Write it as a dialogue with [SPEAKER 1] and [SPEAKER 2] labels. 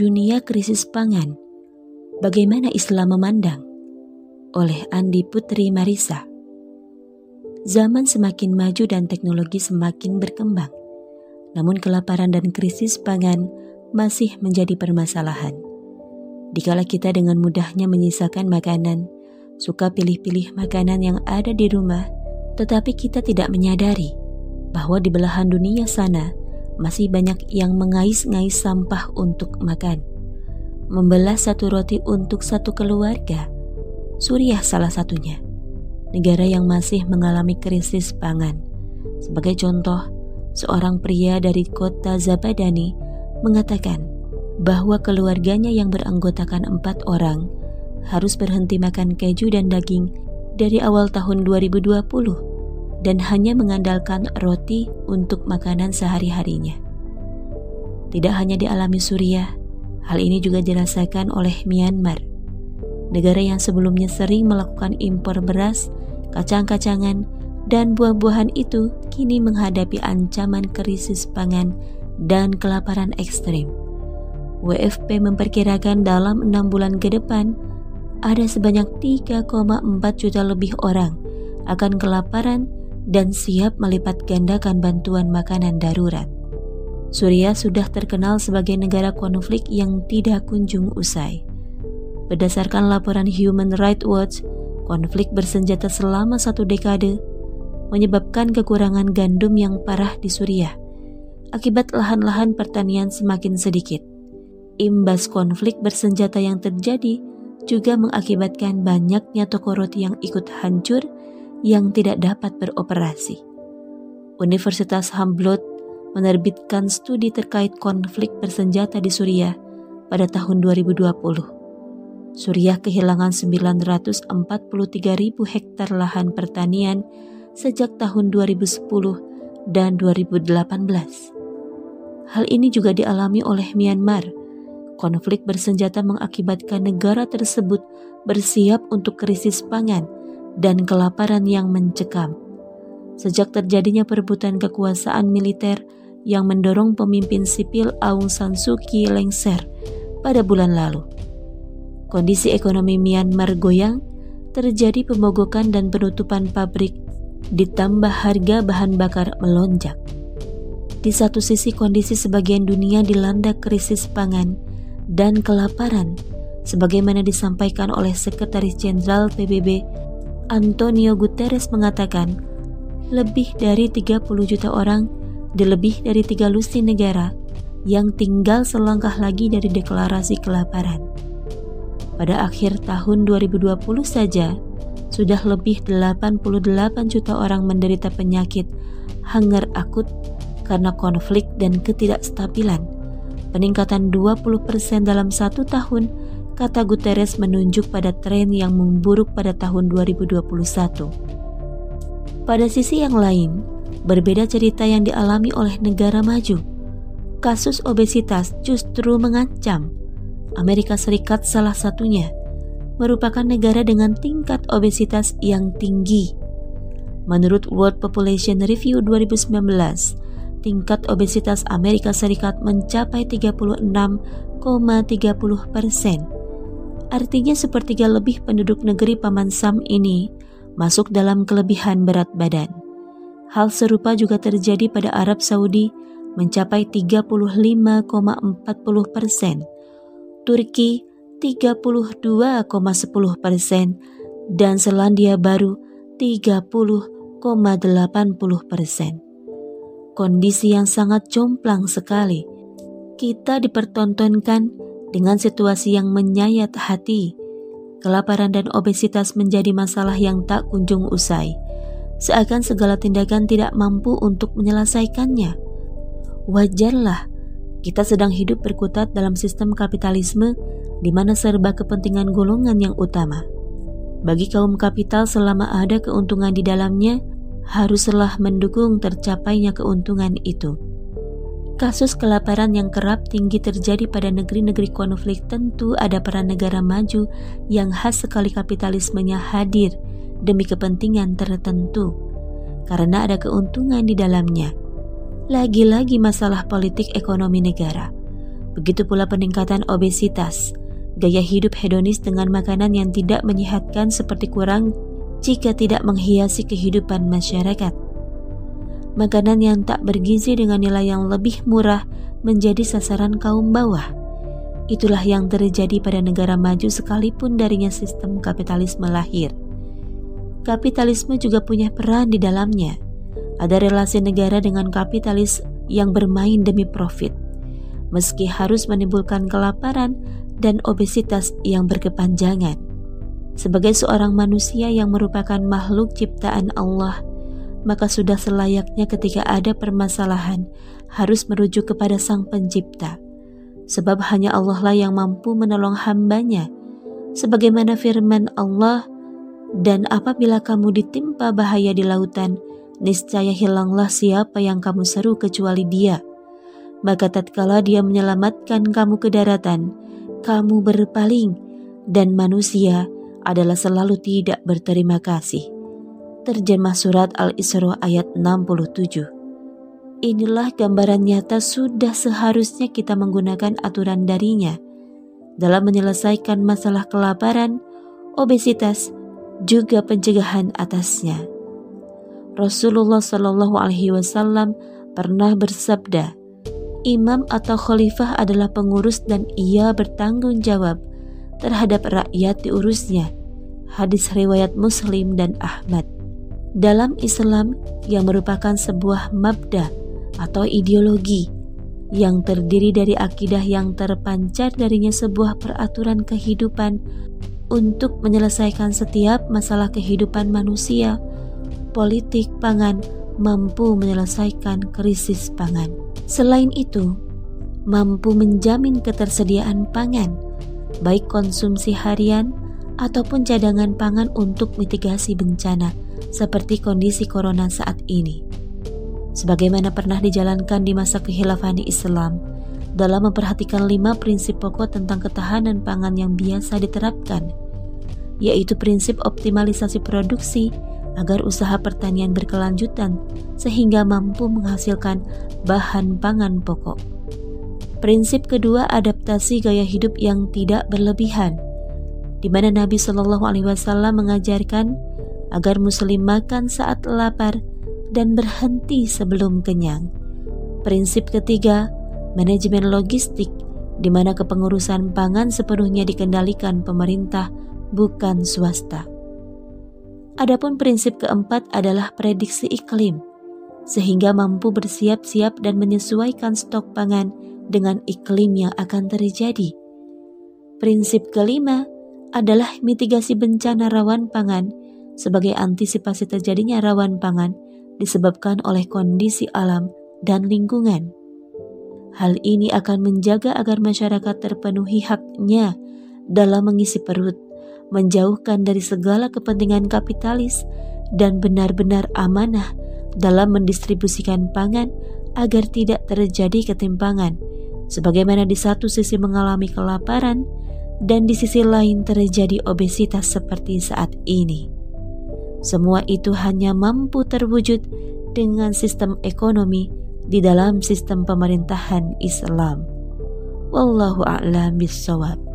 [SPEAKER 1] Dunia Krisis Pangan Bagaimana Islam Memandang? Oleh Andi Putri Marisa. Zaman semakin maju dan teknologi semakin berkembang Namun kelaparan dan krisis pangan masih menjadi permasalahan. Dikala kita dengan mudahnya menyisakan makanan Suka pilih-pilih makanan yang ada di rumah Tetapi kita tidak menyadari bahwa di belahan dunia sana masih banyak yang mengais-ngais sampah untuk makan. Membelah satu roti untuk satu keluarga, Suriah salah satunya. Negara yang masih mengalami krisis pangan. Sebagai contoh, seorang pria dari kota Zabadani mengatakan bahwa keluarganya yang beranggotakan empat orang harus berhenti makan keju dan daging dari awal tahun 2020 dan hanya mengandalkan roti untuk makanan sehari-harinya. Tidak hanya dialami Suriah, hal ini juga dirasakan oleh Myanmar, negara yang sebelumnya sering melakukan impor beras, kacang-kacangan, dan buah-buahan itu kini menghadapi ancaman krisis pangan dan kelaparan ekstrim. WFP memperkirakan dalam enam bulan ke depan, ada sebanyak 3,4 juta lebih orang akan kelaparan dan siap melipat gandakan bantuan makanan darurat. Suriah sudah terkenal sebagai negara konflik yang tidak kunjung usai. Berdasarkan laporan Human Rights Watch, konflik bersenjata selama satu dekade menyebabkan kekurangan gandum yang parah di Suriah akibat lahan-lahan pertanian semakin sedikit. Imbas konflik bersenjata yang terjadi juga mengakibatkan banyaknya toko roti yang ikut hancur yang tidak dapat beroperasi. Universitas Humboldt menerbitkan studi terkait konflik bersenjata di Suriah pada tahun 2020. Suriah kehilangan 943 ribu hektar lahan pertanian sejak tahun 2010 dan 2018. Hal ini juga dialami oleh Myanmar. Konflik bersenjata mengakibatkan negara tersebut bersiap untuk krisis pangan dan kelaparan yang mencekam. Sejak terjadinya perebutan kekuasaan militer yang mendorong pemimpin sipil Aung San Suu Kyi lengser pada bulan lalu. Kondisi ekonomi Myanmar goyang, terjadi pemogokan dan penutupan pabrik, ditambah harga bahan bakar melonjak. Di satu sisi kondisi sebagian dunia dilanda krisis pangan dan kelaparan, sebagaimana disampaikan oleh Sekretaris Jenderal PBB Antonio Guterres mengatakan lebih dari 30 juta orang di lebih dari tiga lusin negara yang tinggal selangkah lagi dari deklarasi kelaparan. Pada akhir tahun 2020 saja, sudah lebih 88 juta orang menderita penyakit hunger akut karena konflik dan ketidakstabilan. Peningkatan 20% dalam satu tahun kata Guterres menunjuk pada tren yang memburuk pada tahun 2021. Pada sisi yang lain, berbeda cerita yang dialami oleh negara maju. Kasus obesitas justru mengancam. Amerika Serikat salah satunya merupakan negara dengan tingkat obesitas yang tinggi. Menurut World Population Review 2019, tingkat obesitas Amerika Serikat mencapai 36,30 persen Artinya sepertiga lebih penduduk negeri Paman Sam ini masuk dalam kelebihan berat badan. Hal serupa juga terjadi pada Arab Saudi mencapai 35,40 persen, Turki 32,10 persen, dan Selandia Baru 30,80 persen. Kondisi yang sangat jomplang sekali. Kita dipertontonkan dengan situasi yang menyayat hati. Kelaparan dan obesitas menjadi masalah yang tak kunjung usai, seakan segala tindakan tidak mampu untuk menyelesaikannya. Wajarlah, kita sedang hidup berkutat dalam sistem kapitalisme di mana serba kepentingan golongan yang utama. Bagi kaum kapital selama ada keuntungan di dalamnya, haruslah mendukung tercapainya keuntungan itu. Kasus kelaparan yang kerap tinggi terjadi pada negeri-negeri konflik tentu ada peran negara maju yang khas sekali kapitalismenya hadir demi kepentingan tertentu karena ada keuntungan di dalamnya. Lagi-lagi masalah politik ekonomi negara. Begitu pula peningkatan obesitas, gaya hidup hedonis dengan makanan yang tidak menyehatkan seperti kurang jika tidak menghiasi kehidupan masyarakat. Makanan yang tak bergizi dengan nilai yang lebih murah menjadi sasaran kaum bawah. Itulah yang terjadi pada negara maju sekalipun darinya sistem kapitalisme lahir. Kapitalisme juga punya peran di dalamnya. Ada relasi negara dengan kapitalis yang bermain demi profit. Meski harus menimbulkan kelaparan dan obesitas yang berkepanjangan. Sebagai seorang manusia yang merupakan makhluk ciptaan Allah, maka sudah selayaknya ketika ada permasalahan harus merujuk kepada Sang Pencipta. Sebab hanya Allah lah yang mampu menolong hambanya. Sebagaimana firman Allah, dan apabila kamu ditimpa bahaya di lautan, niscaya hilanglah siapa yang kamu seru kecuali dia. Maka tatkala dia menyelamatkan kamu ke daratan, kamu berpaling, dan manusia adalah selalu tidak berterima kasih. Terjemah surat Al-Isra ayat 67 Inilah gambaran nyata sudah seharusnya kita menggunakan aturan darinya dalam menyelesaikan masalah kelaparan, obesitas, juga pencegahan atasnya. Rasulullah Shallallahu Alaihi Wasallam pernah bersabda, imam atau khalifah adalah pengurus dan ia bertanggung jawab terhadap rakyat diurusnya. Hadis riwayat Muslim dan Ahmad. Dalam Islam yang merupakan sebuah mabda atau ideologi yang terdiri dari akidah yang terpancar darinya sebuah peraturan kehidupan untuk menyelesaikan setiap masalah kehidupan manusia, politik pangan mampu menyelesaikan krisis pangan. Selain itu, mampu menjamin ketersediaan pangan, baik konsumsi harian ataupun cadangan pangan untuk mitigasi bencana seperti kondisi corona saat ini. Sebagaimana pernah dijalankan di masa kekhilafan Islam, dalam memperhatikan lima prinsip pokok tentang ketahanan pangan yang biasa diterapkan, yaitu prinsip optimalisasi produksi, agar usaha pertanian berkelanjutan sehingga mampu menghasilkan bahan pangan pokok. Prinsip kedua adaptasi gaya hidup yang tidak berlebihan, di mana Nabi Shallallahu Alaihi Wasallam mengajarkan agar Muslim makan saat lapar dan berhenti sebelum kenyang. Prinsip ketiga, manajemen logistik, di mana kepengurusan pangan sepenuhnya dikendalikan pemerintah, bukan swasta. Adapun prinsip keempat adalah prediksi iklim, sehingga mampu bersiap-siap dan menyesuaikan stok pangan dengan iklim yang akan terjadi. Prinsip kelima adalah mitigasi bencana rawan pangan sebagai antisipasi terjadinya rawan pangan disebabkan oleh kondisi alam dan lingkungan. Hal ini akan menjaga agar masyarakat terpenuhi haknya dalam mengisi perut menjauhkan dari segala kepentingan kapitalis dan benar-benar amanah dalam mendistribusikan pangan agar tidak terjadi ketimpangan, sebagaimana di satu sisi mengalami kelaparan dan di sisi lain terjadi obesitas seperti saat ini. Semua itu hanya mampu terwujud dengan sistem ekonomi di dalam sistem pemerintahan Islam. Wallahu a'lam bishawab.